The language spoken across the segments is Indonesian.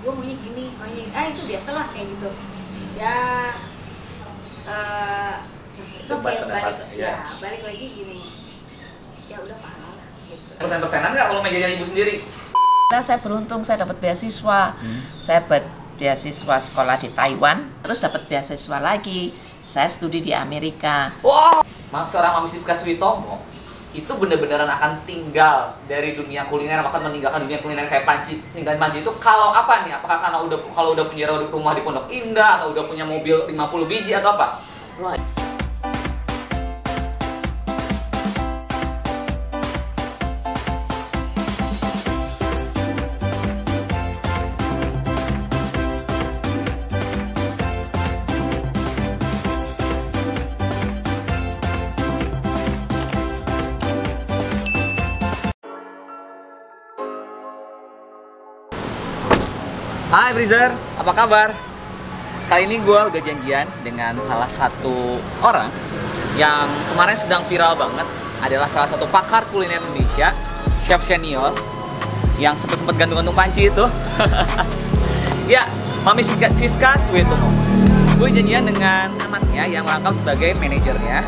gue maunya gini maunya gini. ah itu biasalah kayak gitu ya eh Debat oke, pendapat, balik ya. ya balik lagi gini ya udah paham lah gitu Persen-persenan nggak kalau mejanya ibu sendiri? Nah, saya beruntung saya dapat beasiswa. Hmm. Saya dapat beasiswa sekolah di Taiwan, terus dapat beasiswa lagi. Saya studi di Amerika. Wow. Maaf seorang Mami Siska Suitomo itu bener-beneran akan tinggal dari dunia kuliner bahkan meninggalkan dunia kuliner kayak panci tinggal panci itu kalau apa nih? Apakah karena udah kalau udah punya rumah di Pondok Indah atau udah punya mobil 50 biji atau apa? Wah, Hai Freezer, apa kabar? Kali ini gue udah janjian dengan salah satu orang yang kemarin sedang viral banget adalah salah satu pakar kuliner Indonesia, chef senior yang sempet-sempet gantung-gantung panci itu. ya, Mami Siska, Suetomo. Gue janjian dengan anaknya yang merangkap sebagai manajernya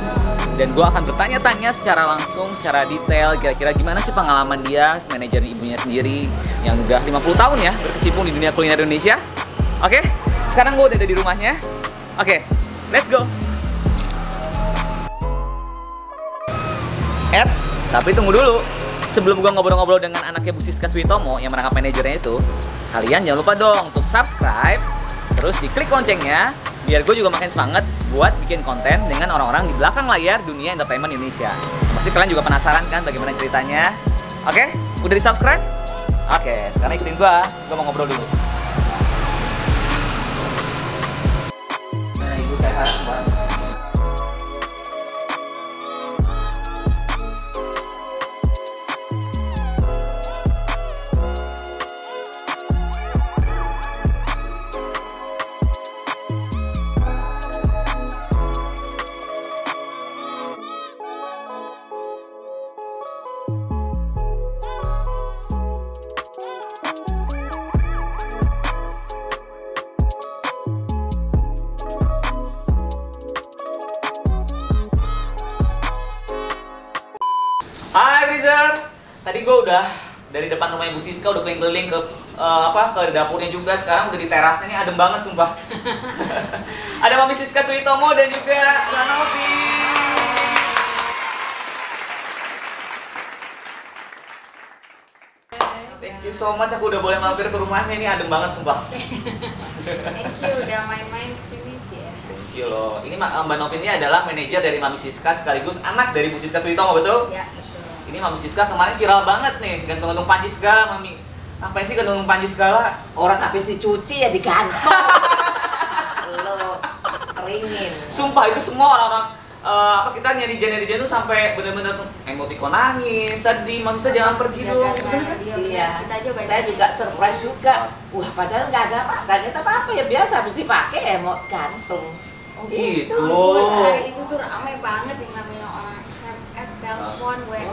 dan gue akan bertanya-tanya secara langsung, secara detail kira-kira gimana sih pengalaman dia manajer ibunya sendiri yang udah 50 tahun ya berkecimpung di dunia kuliner Indonesia. Oke, sekarang gue udah ada di rumahnya. Oke, let's go. Ed, tapi tunggu dulu. Sebelum gue ngobrol-ngobrol dengan anaknya Bu Siska Suitomo yang merangkap manajernya itu, kalian jangan lupa dong untuk subscribe, terus diklik loncengnya, biar gue juga makin semangat buat bikin konten dengan orang-orang di belakang layar dunia entertainment Indonesia. Pasti kalian juga penasaran kan bagaimana ceritanya? Oke, udah di subscribe? Oke, sekarang ikutin gue, gue mau ngobrol dulu. Nah, ibu sehat, Siska udah keliling-keliling ke eh, apa ke dapurnya juga. Sekarang udah di terasnya nih adem banget sumpah. Ada Mami Siska Suitomo dan juga Ranovi. Thank you so much, aku udah boleh mampir ke rumahnya ini adem banget sumpah. thank you udah main-main ke sini ya Thank you loh. Ini Ma- Mbak Novi ini adalah manajer dari Mami Siska sekaligus anak dari Bu Siska Suitomo betul? ya betul Ini Mami Siska kemarin viral banget nih, gantung-gantung panci segala Mami. Apa sih gantung panci segala? orang habis dicuci ya digantung. Lo keringin. Sumpah itu semua orang-orang eh, apa kita nyari nyari tuh sampai bener-bener emoticon nangis, sedih, Mami Siska jangan pergi Jaga dong. dia benar. Iya. kita aja baik Saya juga surprise juga. Wah, padahal nggak ada apa, nggak ada apa-apa ya biasa habis dipakai mau gantung. Oh, Gitu. Buat hari itu tuh ramai banget yang namanya orang SMS, telepon, WA,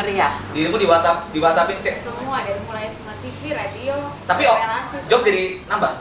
Meriah. Dirimu di WhatsApp, di WhatsAppin cek. semua dari mulai semua TV, radio, Tapi oh, job jadi nambah.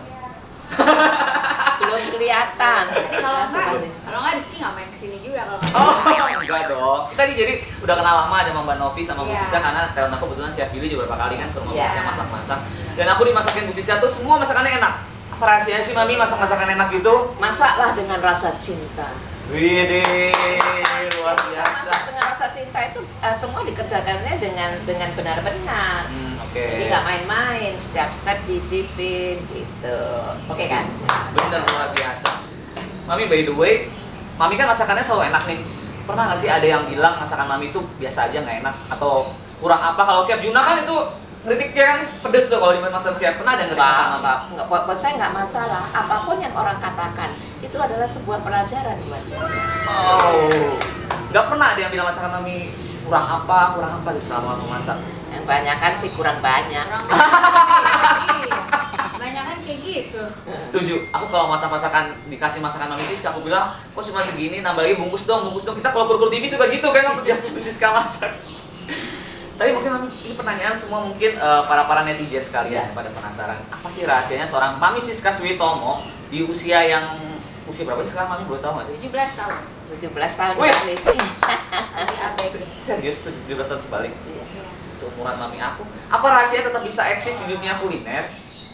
Belum kelihatan. Jadi kalau enggak, aja. kalau enggak Rizky nggak main ke sini juga kalau nggak. Oh, enggak dong. Kita nih jadi udah kenal lama sama Mbak Novi sama Bu Iya. Siska karena talent aku kebetulan chef Billy juga beberapa kali kan ke rumah Bu Iya. Masak-masak. Dan aku dimasakin Bu Siska tuh semua masakannya enak. Apa rahasianya sih Mami masak masakan enak gitu? Masaklah dengan rasa cinta. Widih, luar biasa. Dengan rasa cinta itu eh, semua dikerjakannya dengan dengan benar-benar. Hmm, oke. Jadi nggak main-main, setiap step dicipin gitu. Oke kan? Bener luar biasa. Eh, Mami by the way, Mami kan masakannya selalu enak nih. Pernah nggak sih ada yang bilang masakan Mami itu biasa aja nggak enak atau kurang apa? Kalau Chef Juna kan itu kritiknya kan pedes tuh kalau di master chef. Pernah ada nggak masakan apa? Nggak, buat, buat saya nggak masalah. Apa pun yang orang katakan itu adalah sebuah pelajaran buat saya. Oh, nggak pernah ada yang bilang masakan Mami kurang apa, kurang apa di selama memasak. Yang banyak kan sih kurang banyak. Banyak banyak kan kayak gitu. Setuju. Aku kalau masak masakan dikasih masakan Mami Siska, aku bilang, kok cuma segini, nambah lagi bungkus dong, bungkus dong. Kita kalau kur-kur TV suka gitu kan, aku dia Siska masak. Tapi mungkin ini pertanyaan semua mungkin eh, para para netizen sekalian Iya. pada penasaran. Apa sih rahasianya seorang Mami Siska Switomo di usia yang usia berapa sih sekarang Mami boleh tahu nggak sih? 17 tahun 17 tahun Wih. Serius tuh 17 tahun kebalik Iya. seumuran Mami aku. Apa rahasia tetap bisa eksis di dunia kuliner?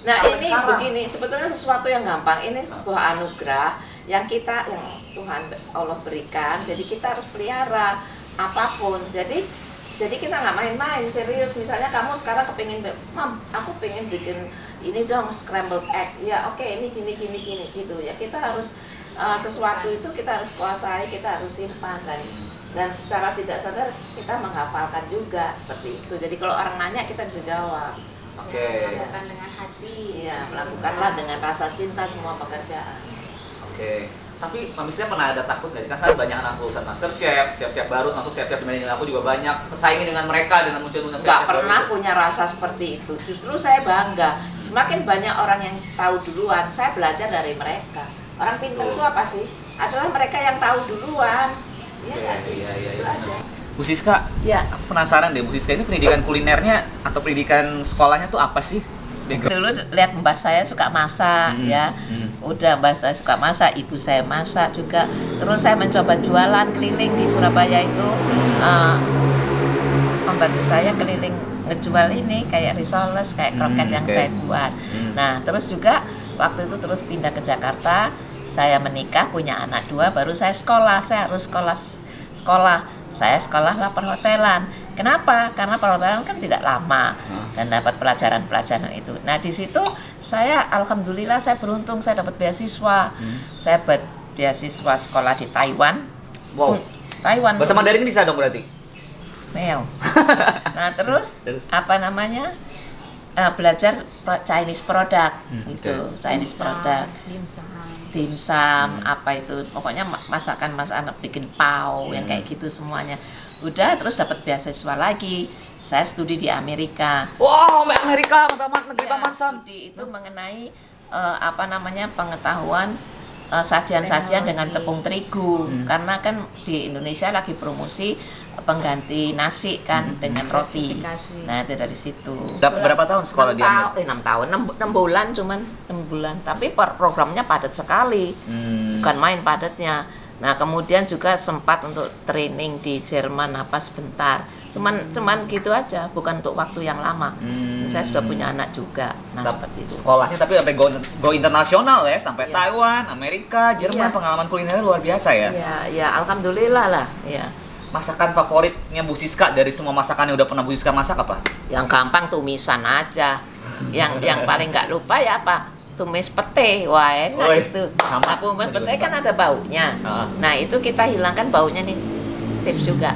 Nah Sampai ini sekarang. begini, sebetulnya sesuatu yang gampang. Ini sebuah anugerah yang kita, yang Tuhan Allah berikan. Jadi kita harus pelihara apa pun. Jadi jadi kita nggak main-main serius. Misalnya kamu sekarang kepingin, mam, aku pengen bikin ini dong scrambled egg. Ya oke, ini gini gini gini gitu ya. Kita harus uh, sesuatu itu kita harus kuasai, kita harus simpan dan dan secara tidak sadar kita menghafalkan juga seperti itu. Jadi kalau orang nanya kita bisa jawab. Oke. Ya, melakukan dengan hati Iya, melakukanlah dengan rasa cinta semua pekerjaan. Oke. Tapi Siska pernah ada takut nggak sih? Kan sekarang banyak anak lulusan Master Chef, chef-chef baru, masuk chef-chef di manajemen aku juga banyak. Pesaingin dengan mereka dengan Nggak chef-chef baru pernah itu. punya rasa seperti itu. Justru saya bangga. Semakin banyak orang yang tahu duluan, saya belajar dari mereka. Orang pintar itu apa sih? Adalah mereka yang tahu duluan. Iya Iya, iya, iya, Itu iya. aja. Bu Siska, Ya. aku penasaran deh, Bu Siska ini pendidikan kulinernya atau pendidikan sekolahnya tuh apa sih? Dulu lihat mbak saya suka masak Hmm, ya. hmm. Udah mbak saya suka masak, ibu saya masak juga. Terus saya mencoba jualan keliling di Surabaya itu. eh, membantu saya keliling ngejual ini kayak risoles, kayak kroket Hmm, yang oke. saya buat. Hmm. Nah, terus juga waktu itu terus pindah ke Jakarta, saya menikah, punya anak dua, baru saya sekolah. Saya harus sekolah sekolah. Saya sekolahlah perhotelan. Kenapa? Karena perhotelan kan tidak lama Hmm. dan dapat pelajaran-pelajaran itu. Nah, di situ saya alhamdulillah saya beruntung saya dapat beasiswa. Hmm. Saya dapat beasiswa sekolah di Taiwan. Wow. Taiwan. Bahasa Mandarin bisa dong berarti? Neo. nah terus, Terus? apa namanya Eh, belajar Chinese product Hmm, gitu oke. Chinese product dimsum dimsum Hmm. apa itu pokoknya ma- masakan masakan bikin pau yang Hmm. kayak gitu semuanya udah terus dapat beasiswa lagi saya studi di Amerika Wow, Amerika, tamat negeri Ya, Paman Sam. studi itu mengenai eh, apa namanya pengetahuan eh, sajian-sajian dengan tepung terigu Hmm. karena kan di Indonesia lagi promosi pengganti nasi kan dengan roti. Nah itu dari situ. Dapat berapa tahun sekolah di Enam Amerika? tahun, eh, enam tahun, enam, bulan cuman enam bulan. Tapi programnya padat sekali, Hmm. bukan main padatnya. Nah kemudian juga sempat untuk training di Jerman apa sebentar. Cuman cuman gitu aja, bukan untuk waktu yang lama. Hmm. Saya sudah punya anak juga, nah Tap- seperti itu. Sekolahnya tapi sampai go, go internasional ya, sampai Iya. Taiwan, Amerika, Jerman, Iya. pengalaman kulinernya luar biasa ya. Ya, ya alhamdulillah lah. Ya. Masakan favoritnya Bu Siska dari semua masakan yang udah pernah Bu Siska masak apa? Yang gampang tumisan aja. Yang yang paling nggak lupa ya apa? Tumis pete, wah enak Woi, itu. sama. Nah, tumis pete kan ada baunya. Ah. Nah itu kita hilangkan baunya nih. Tips juga.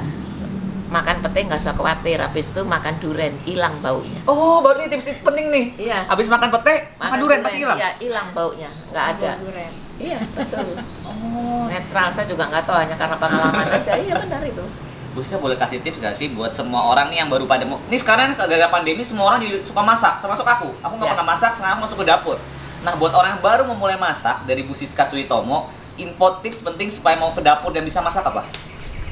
Makan pete nggak usah khawatir. Habis itu makan duren, hilang baunya. Oh, baru ini tips penting nih. Iya. Habis makan pete, makan durian pasti hilang. Iya, hilang baunya. Nggak ada. durian Iya, betul. Oh. Netral saya juga nggak tahu hanya karena pengalaman aja. Iya benar itu. Bu Siska boleh kasih tips gak sih buat semua orang nih yang baru pada mau Ini sekarang gara-gara pandemi semua orang jadi suka masak, termasuk aku. Aku nggak Ya. pernah masak, sekarang aku masuk ke dapur. Nah, buat orang yang baru memulai masak dari Bu Siska Suitomo, info tips penting supaya mau ke dapur dan bisa masak apa?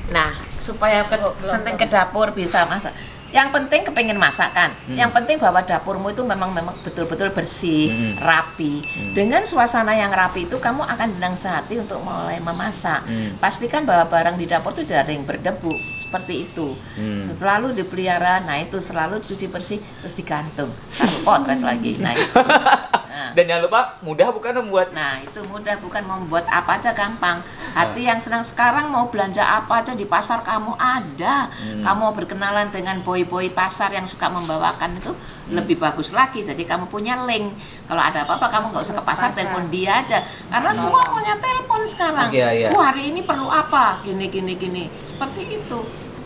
Nah, supaya ke, seneng ke dapur bisa masak. Yang penting kepengen masak kan. Hmm. Yang penting bahwa dapurmu itu memang memang betul-betul bersih, Hmm. rapi. Hmm. Dengan suasana yang rapi itu kamu akan dengan sehati untuk mulai memasak. Hmm. Pastikan bahwa barang di dapur itu tidak ada yang berdebu. Seperti itu. Hmm. Selalu dipelihara. Nah, itu selalu cuci bersih terus digantung. Taruh potret lagi. Nah, itu. Nah. Dan jangan lupa mudah bukan membuat Nah, itu mudah bukan membuat apa aja gampang. Hati yang senang sekarang mau belanja apa aja di pasar kamu ada. Hmm. Kamu mau berkenalan dengan boy-boy pasar yang suka membawakan itu Hmm. lebih bagus lagi. Jadi kamu punya link. Kalau ada apa-apa kamu nggak usah ke pasar, Pasar. telepon dia aja. Karena semua punya telepon sekarang. Iya, iya. Wah, hari ini perlu apa? Gini gini gini. Seperti itu.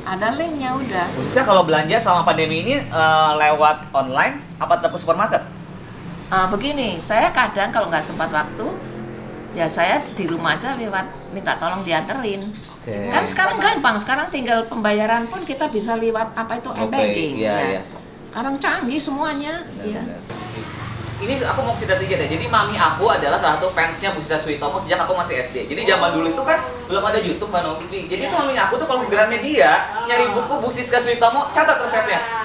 Ada linknya udah. Khususnya kalau belanja selama pandemi ini eh, lewat online apa tetap ke supermarket? Eh, begini, saya kadang kalau nggak sempat waktu, ya saya di rumah aja lewat minta tolong dianterin. Oke. Kan sekarang gampang, sekarang tinggal pembayaran pun kita bisa lewat apa itu Oke, e-banking. iya, ya. iya. Sekarang canggih semuanya. Iya. Benar-benar. ini aku mau cerita sedikit ya. Jadi mami aku adalah salah satu fansnya Busisa Suitomo sejak aku masih SD. Jadi zaman dulu itu kan belum ada YouTube Mbak Novi. Jadi itu mami aku tuh kalau ke Gramedia nyari buku Busisa Suitomo catat resepnya.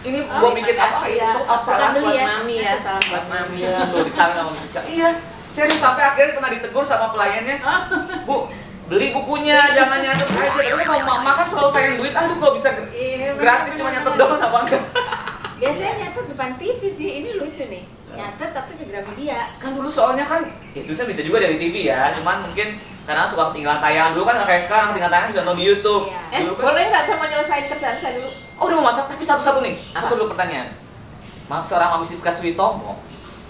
Ini Oh, gua bikin apa Iya, itu apa salam beli buat ya? mami ya, salam buat mami. Iya, tuh di sana sama Busisa. Iya. Serius sampai akhirnya pernah ditegur sama pelayannya. Bu, beli bukunya, jangan nyatet aja. Tapi kalau mama kan selalu sayang duit, aduh kalau bisa Iya, gratis cuma nyatet doang apa enggak? Biasanya nyatet depan TV sih, ini lucu nih. Nyatet tapi ke Gramedia. kan dulu soalnya kan ya tulisnya bisa juga dari TV ya cuman mungkin karena suka ketinggalan tayangan dulu kan nggak kayak sekarang ketinggalan tayangan bisa nonton di YouTube Iya. Eh, dulu kan boleh nggak saya mau nyelesain kerjaan saya dulu? Oh udah mau masak? Tapi satu-satu nih. Aku dulu pertanyaan. Maaf seorang Mami Siska Suitomo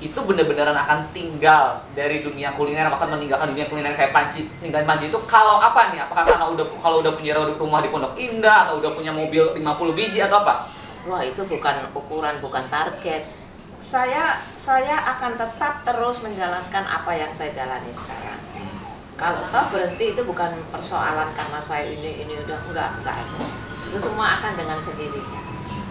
itu bener-beneran akan tinggal dari dunia kuliner bahkan meninggalkan dunia kuliner kayak panci. Ninggalin panci itu kalau apa nih? Apakah karena udah kalau udah punya rumah di Pondok Indah atau udah punya mobil 50 biji atau apa? Wah itu bukan ukuran, bukan target. Saya saya akan tetap terus menjalankan apa yang saya jalani sekarang. Kalau toh berhenti itu bukan persoalan karena saya ini ini udah enggak enggak ada. Itu semua akan dengan sendirinya.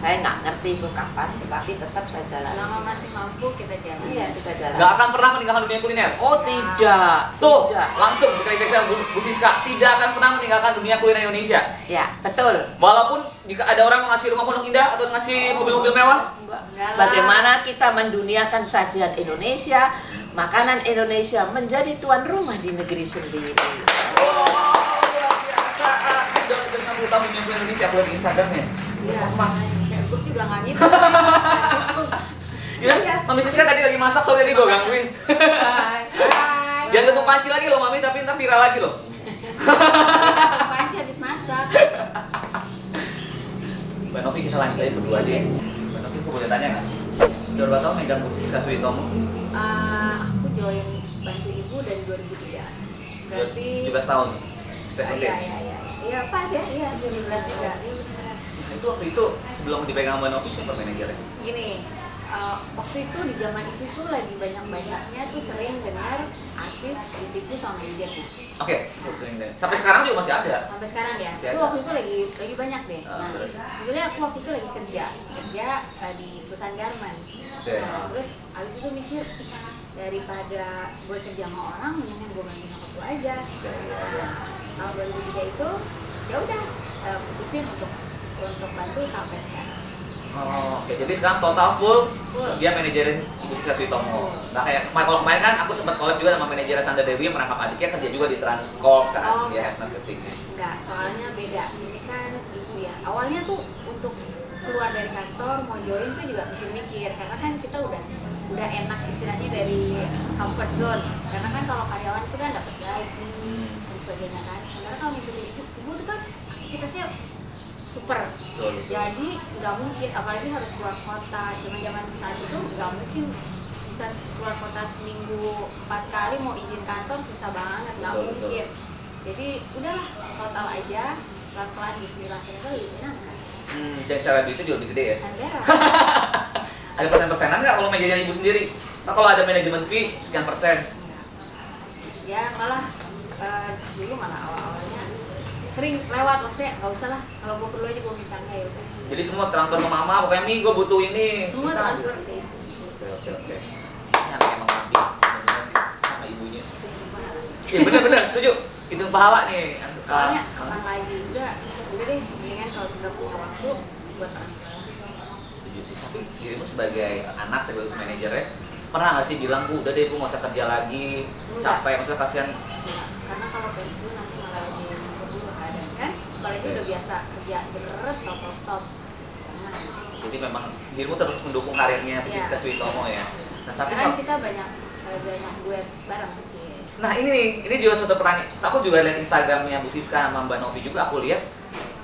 Saya nggak ngerti itu kapan, tetapi tetap saya jalani. Selama masih mampu kita jalan. Iya kita jalan. nggak akan pernah meninggalkan dunia kuliner Oh tidak. tuh Tidak. langsung berkali-kali saya Bu, Bu Siska tidak akan pernah meninggalkan dunia kuliner Indonesia Ya betul. Walaupun jika ada orang ngasih rumah pondok indah atau ngasih mobil-mobil mewah, Enggak. Bagaimana kita menduniakan sajian Indonesia, makanan Indonesia menjadi tuan rumah di negeri sendiri. oh, luar biasa. Udah udah 60 tahun dunia kuliner Indonesia, aku di Instagramnya. Iya, Mas. Gue juga nggak gitu. Ya, Mami Siska tadi lagi masak, sorry tadi gue gangguin. Bye. Bye. Jangan tutup panci lagi loh, Mami, tapi ntar viral lagi loh. Panci habis masak. Mbak Novi, kita lanjut aja berdua deh. Mbak Novi, aku boleh tanya nggak sih? Udah berapa tahun megang Bu Siska Suitomo? Ah, aku join bantu ibu dari 2003. Berarti 17 tahun. Ah, SMP. Iya, iya, iya. Iya, pas ya. Iya, 17 juga. Nah, itu waktu itu sebelum dipegang Mbak Novi siapa manajernya? Gini, eh, waktu itu di zaman itu tuh lagi banyak-banyaknya tuh sering dengar artis ditipu sama manajernya. Oke, itu sering deh. Sampai sekarang juga masih ada. Sampai sekarang ya. Itu waktu itu lagi lagi banyak deh. Ah, Nah, aku waktu itu lagi kerja, kerja eh, di perusahaan garment. Oke. Nah, terus abis itu mikir "Ih, daripada gue kerja sama orang, mendingan gue bantu nyokap gue aja. Oke, iya, iya. Tahun 2003 itu ya udah eh, putusin untuk untuk bantu sampai sekarang. Oh, oke. Jadi sekarang total full Full. dia manajerin Ibu Siska Suitomo. Nah kayak kemarin- kalau kemarin kan aku sempat collab juga sama manajer Sandra Dewi yang merangkap adiknya kerja juga di Transcorp kan, Oh. head marketing. Enggak, soalnya beda. Ini kan ibu ya. Awalnya tuh untuk keluar dari kantor mau join tuh juga mikir-mikir karena kan kita udah udah enak istilahnya dari comfort zone. Karena kan kalau karyawan itu kan dapat gaji dan sebagainya kan. Sementara kalau ngikutin ibu, ibu tuh kan aktivitasnya super. Betul. Jadi nggak mungkin, apalagi harus keluar kota. Zaman-zaman saat itu nggak mungkin bisa keluar kota seminggu empat kali mau izin kantor susah banget, nggak betul. mungkin. Jadi udahlah total aja pelan-pelan Bismillah ternyata lebih menyenangkan. Hmm, dan cara duitnya juga lebih gede ya. Ada persen-persenan nggak kalau manajernya ibu sendiri? Nah, kalau ada manajemen fee sekian persen. ya malah eh, dulu malah awal-awalnya sering lewat maksudnya nggak usah lah kalau gue perlu aja gue minta ya udah Jadi semua transfer ke mama, pokoknya mi gue butuh ini. semua transfer ke ibu Oke oke oke. Ini anak emang bener-bener sama ibunya. Iya bener-bener setuju. Itu pahala nih. soalnya Ah, kapan lagi udah udah deh mendingan kalau nggak punya waktu buat tua setuju sih tapi dirimu sebagai anak sebagai manajer ya pernah nggak sih bilang bu udah deh bu nggak usah kerja lagi capek maksudnya kasihan karena kalau pensiun nanti malah lebih berdua keadaan kan apalagi udah biasa kerja bener stop stop jangan jadi memang dirimu terus mendukung karirnya Iya. Priska Suitomo ya. Nah tapi kalau- kita banyak eh, banyak duet bareng gitu nah ini nih ini juga satu pertanyaan. Aku juga lihat Instagramnya Bu Siska sama Mbak Novi juga aku lihat.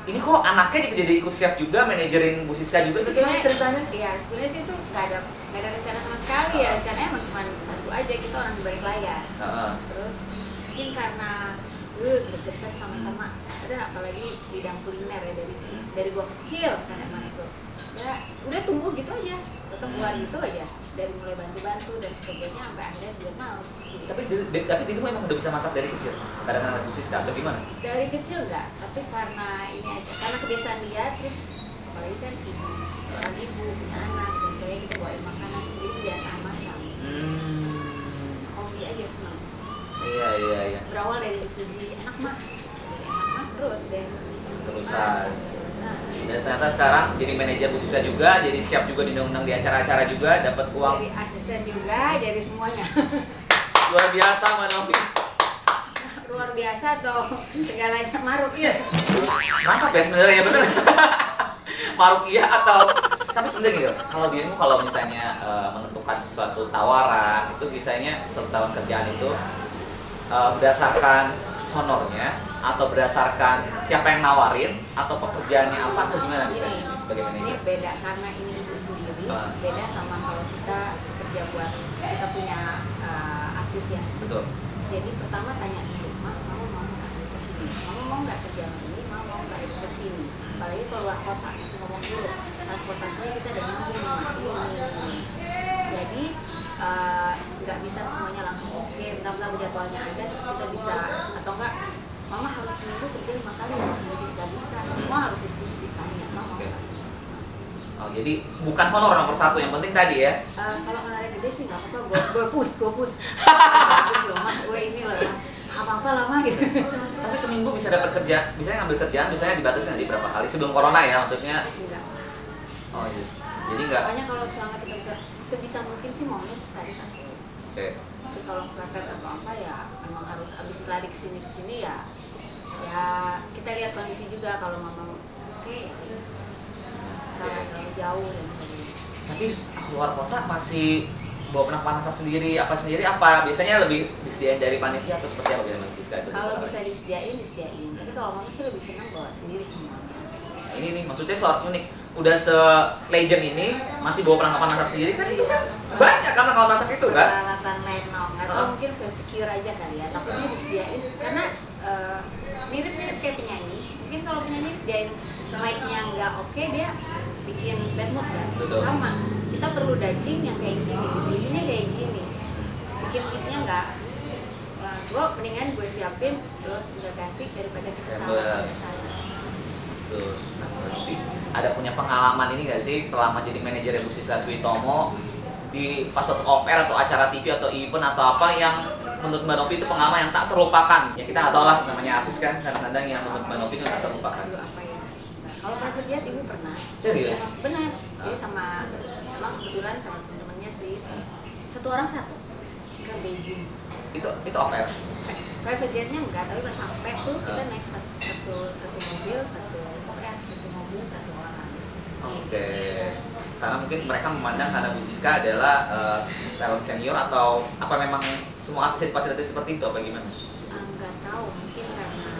Ini kok anaknya jadi ikut chef juga manajerin Bu Siska juga itu gimana ceritanya? Iya, sebenarnya sih itu nggak ada nggak ada rencana sama sekali ya. Rencananya emang cuma bantu aja kita orang di balik layar. Heeh. terus mungkin karena dulu deket sama-sama ada apalagi bidang kuliner ya dari dari gua kecil kan emang itu. Ya udah tumbuh gitu aja tetap keluar gitu aja. Dari mulai bantu-bantu dan sebagainya sampai akhirnya dia mau. Tapi tapi dirimu emang udah bisa masak dari kecil? Kadang-kadang Siska atau gimana? Dari kecil enggak tapi karena ini aja karena kebiasaan dia terus apalagi kan ibu orang ibu punya anak dan misalnya kita bawain makanan jadi biasaan masak Hmm. hobi aja senang. Iya iya iya. berawal dari dipuji enak mah terus deh Terusan. Nah, Dan ternyata sekarang jadi manajer Bu Siska juga, jadi siap juga diundang-undang di acara-acara juga, dapat uang jadi asisten juga jadi semuanya luar biasa Mbak Novi. luar biasa atau segalanya maruk Iya. Mantap ya sebenarnya bener. Maruk iya atau tapi sebenarnya gitu. Kalau dirimu kalau misalnya eh, menentukan sesuatu tawaran itu biasanya suatu tawaran kerjaan itu eh, berdasarkan honornya atau berdasarkan siapa yang nawarin atau pekerjaannya apa atau gimana bisa ini sebagai ini manajer? beda karena ini ibu sendiri Ah. beda sama kalau kita kerja buat kita punya eh, artis ya Betul. jadi pertama tanya dulu mah mau mau nggak ke sini mau mau nggak kerja sama ini mau mau nggak ke sini apalagi keluar kota masih ngomong dulu transportasinya kita udah nyambung jadi eh, nggak bisa semuanya langsung oke bentar-bentar jadwalnya ada terus kita bisa atau enggak mama harus seminggu kerja lima kali ya nggak bisa. Semua harus diskusi tanya mama. Nggak Oh, jadi bukan honor nomor satu, yang penting tadi ya. Eh, kalau honornya gede sih nggak apa-apa gue gue push gue push. Loh mah gue ini loh mah apa apa lah mah gitu. Tapi seminggu bisa dapat kerja, bisa ngambil kerjaan, misalnya dibatasi nanti berapa kali sebelum corona ya maksudnya. enggak. Oh iya. Jadi nggak. pokoknya kalau selama kita bisa sebisa mungkin sih maunya sehari satu Oke. tapi kalau kepepet atau apa ya memang harus abis lari ke sini ke sini ya ya kita lihat kondisi juga kalau mama oke misalnya terlalu jauh dan sebagainya Tapi keluar kota masih bawa penak masak sendiri, apa sendiri apa? Biasanya lebih disediain dari panitia atau seperti apa biasanya Siska itu? kalau bisa disediain disediain tapi kalau mama sih lebih senang bawa sendiri semuanya Nah, ini nih maksudnya soal unik. Udah se legend ini masih bawa perlengkapan masak sendiri kan itu kan banyak kan kalau masak itu kan? peralatan lenong. Atau mungkin feel secure aja kali ya takutnya disediain. Karena eh, mirip-mirip kayak penyanyi. Mungkin kalau penyanyi disediain mic-nya nggak oke dia bikin bad mood kan? Betul. sama kita perlu daging yang kayak gini bikinnya kayak gini. Bikin beatnya nggak Wah, gue mendingan gue siapin terus udah ganti daripada kita salah nah, ada punya pengalaman ini gak sih selama jadi manajer Bu Siska Switomo di pas suatu off air atau acara TV atau event atau apa yang menurut Mbak Novi itu pengalaman yang tak terlupakan? Ya kita nggak tahu lah namanya artis kan kadang-kadang yang menurut Mbak Novi itu tak terlupakan. Ya? Nah, kalau private jet ibu pernah. Serius? Emang benar. Jadi sama emang kebetulan sama temen-temennya sih. Satu orang satu. Ke Beijing. Itu itu off air private jetnya enggak tapi pas sampai tuh kita Ah. naik satu satu, mobil satu satu orang. Oke. Karena mungkin mereka memandang karena Bu Siska adalah eh, talent senior atau apa memang semua artis fasilitas seperti itu apa gimana? Ah, nggak tahu mungkin karena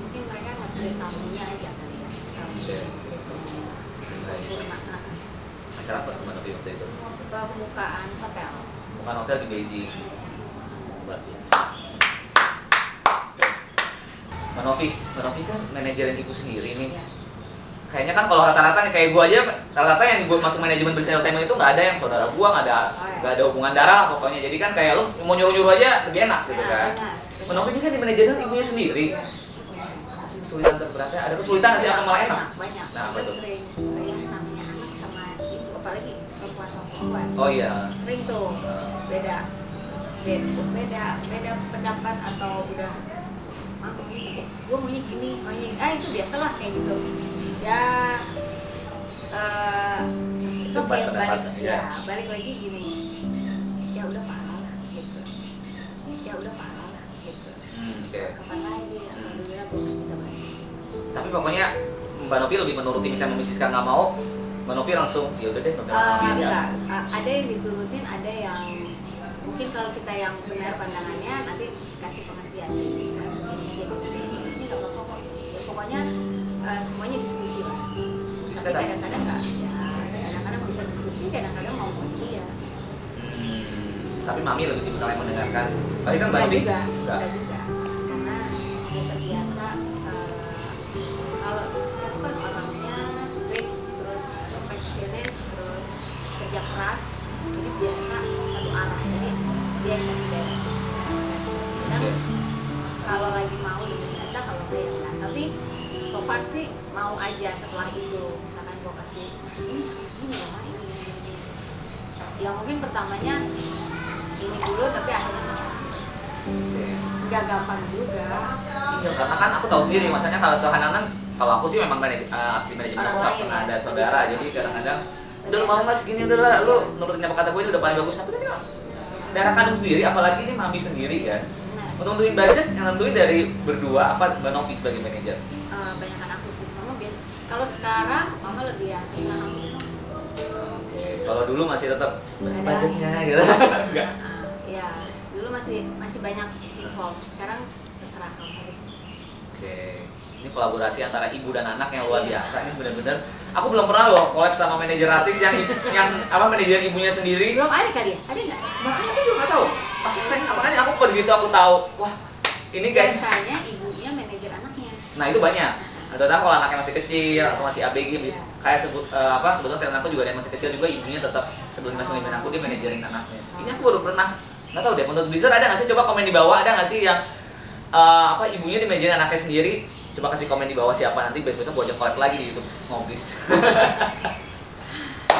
mungkin mereka ngerti tamunya aja kali ya. Ah, Acara apa Novi waktu itu? pembukaan hotel. Bukan hotel di Beijing. Luar biasa. Mbak Novi, Mbak Novi kan manajerin ibu sendiri nih. Ya. Kayaknya kan kalau rata-rata nih kayak gua aja rata-rata yang gua masuk manajemen bersih entertainment itu nggak ada yang saudara gua nggak ada Oh, iya. nggak ada hubungan darah pokoknya. Jadi kan kayak lu mau nyuruh-nyuruh aja lebih enak gitu Ya, kan. Novi ini kan di manajemen ibunya sendiri Iya. Kesulitan terberatnya ada kesulitan sih apa malah enak? Banyak Nah, apa tuh? ibu apalagi perempuan sama perempuan. Oh iya. Sering tuh. Beda. Beda beda beda pendapat atau udah ah gue maunya gini maunya gini. ah itu biasalah kayak gitu ya eh itu Debat kayak balik ya ya. balik lagi gini ya udah parah lah gitu ya udah parah lah gitu hmm, kapan lagi alhamdulillah gue bisa balik tapi pokoknya Mbak Novi lebih menuruti misalnya Mrs. Nggak mau Mbak Novi langsung ya udah deh Mbak enggak, A- ada yang diturutin, ada yang mungkin kalau kita yang benar pandangannya nanti kasih pengertian. Ini. Ya, pokoknya eh, semuanya diskusi lah. Tapi Kadang- kadang-kadang nggak. Ya, kadang-kadang bisa diskusi, kadang-kadang mau pergi ya. Hmm, tapi mami lebih tipikal yang mendengarkan. Tadi kan Mbak Enggak Novi juga, enggak. enggak juga. Pertamanya ini dulu tapi akhirnya nggak gampang juga Iya, karena kan aku tahu sendiri, maksudnya kalau kehananan, kalau aku sih memang manaj uh, aksi manajemen aku nggak pernah ya. ada saudara, jadi kadang-kadang udah lu mau mas gini udah lah, lu nurutin apa kata gue ini udah paling bagus, tapi kan darah kandung sendiri, apalagi ini mami sendiri kan. nah Untuk nentuin budget, yang nentuin dari berdua apa Mbak Novi sebagai manajer? eh, banyak aku sih mama biasa kalau sekarang mama lebih yakin kalau dulu masih tetap budgetnya gitu. Enggak. Ya dulu masih masih banyak involve sekarang terserah kamu Oke, ini kolaborasi antara ibu dan anak yang luar biasa. Ini benar-benar aku belum pernah loh collab sama manajer artis yang yang apa manajer ibunya sendiri. belum ada kali ya ada nggak Makanya aku juga nggak tahu. Makanya, makanya aku begitu aku tahu, wah ini kayak biasanya ibunya manajer anaknya Nah itu banyak. Atau tahu kalau anaknya masih kecil atau masih ABG gitu. Kayak sebut eh, apa kebetulan karena aku juga ada yang masih kecil juga ibunya tetap sebelum masuk lingkungan aku dia manajerin anaknya. Ini aku baru pernah nggak tahu deh menurut Blizzard ada nggak sih coba komen di bawah ada nggak sih yang eh, apa ibunya di manajerin anaknya sendiri coba kasih komen di bawah siapa nanti besok besok gue ajak collab lagi di YouTube ngobis.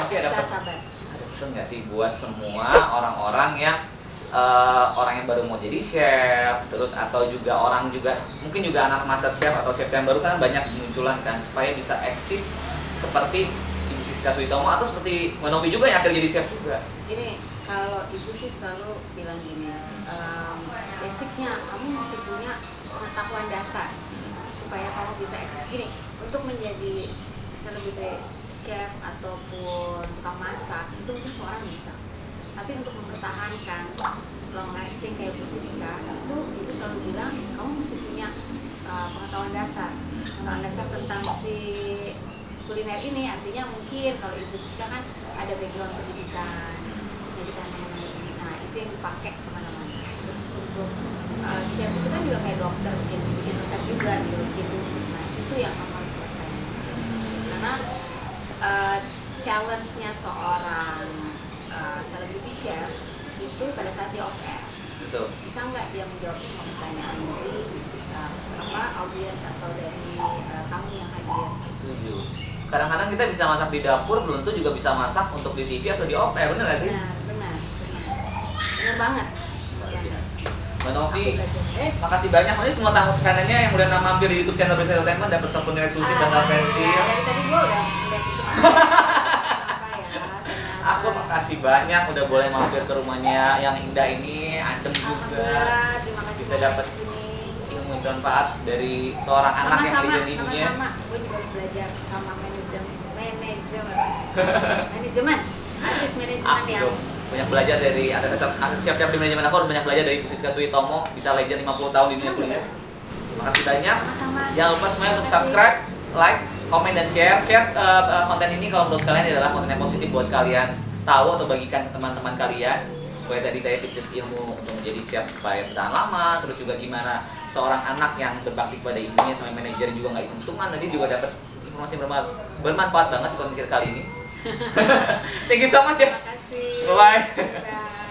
Oke ada pesan nggak sih buat semua orang-orang yang eh, orang yang baru mau jadi chef terus atau juga orang juga mungkin juga anak master chef atau chef yang baru kan banyak munculan kan supaya bisa eksis seperti Ibu Siska Suitomo atau seperti Manovi juga yang akhirnya jadi chef juga Gini, kalau ibu sih selalu bilang gini, ehm, basicnya kamu mesti punya pengetahuan dasar supaya kamu bisa eksis. Gini, untuk menjadi selebriti chef ataupun tukang masak itu mungkin semua orang bisa. Tapi untuk mempertahankan long lasting kayak Bu Siska itu ibu selalu bilang kamu mesti punya uh, pengetahuan dasar, pengetahuan dasar tentang si kuliner ini artinya mungkin kalau ibu Siska kan ada background pendidikan pendidikan mengenai ini. Nah itu yang dipakai ke mana-mana. Terus untuk uh, itu kan juga kayak dokter bikin bikin resep juga gitu bikin bisnis nah itu yang kamu harus kuasain karena uh, challenge-nya seorang uh, celebrity chef itu pada saat dia off air betul. Bisa nggak dia menjawab semua pertanyaan dari uh, apa audiens atau dari uh, tamu yang hadir? Setuju. Kadang-kadang kita bisa masak di dapur belum tentu juga bisa masak untuk di TV atau di off air bener nggak sih? Benar benar benar. Benar banget. Ya. Mbak Novi eh. makasih banyak. Ini semua tamu sekanannya yang udah mampir di YouTube channel Brisa Entertainment. Dapat sabun eksklusif dan ah, pensil. Ya, dari tadi gua udah udah gitu makasih banyak udah boleh mampir ke rumahnya yang indah ini, adem juga. Kasih Bisa dapat. Ilmu bermanfaat dari seorang anak yang sama-sama menjadi ibunya. sama-sama gue juga belajar sama manajemen manajemen manajemen artis manajemen yang dong banyak belajar dari ada siap-siap di manajemen aku harus banyak belajar dari Siska Suitomo bisa legend 50 tahun di dunia kuliner. Terima kasih banyak. Jangan lupa semuanya untuk subscribe, like, komen dan share. Share uh, uh, konten ini kalau menurut kalian adalah konten yang positif buat kalian tahu atau bagikan ke teman-teman kalian supaya tadi saya tips ilmu untuk menjadi chef supaya bertahan lama terus juga gimana seorang anak yang berbakti pada ibunya sama manajer juga nggak hitung-hitungan tadi juga dapat informasi bermanfaat, bermanfaat banget di konten kali ini. Thank you so much ya. Terima kasih. Bye bye Bye.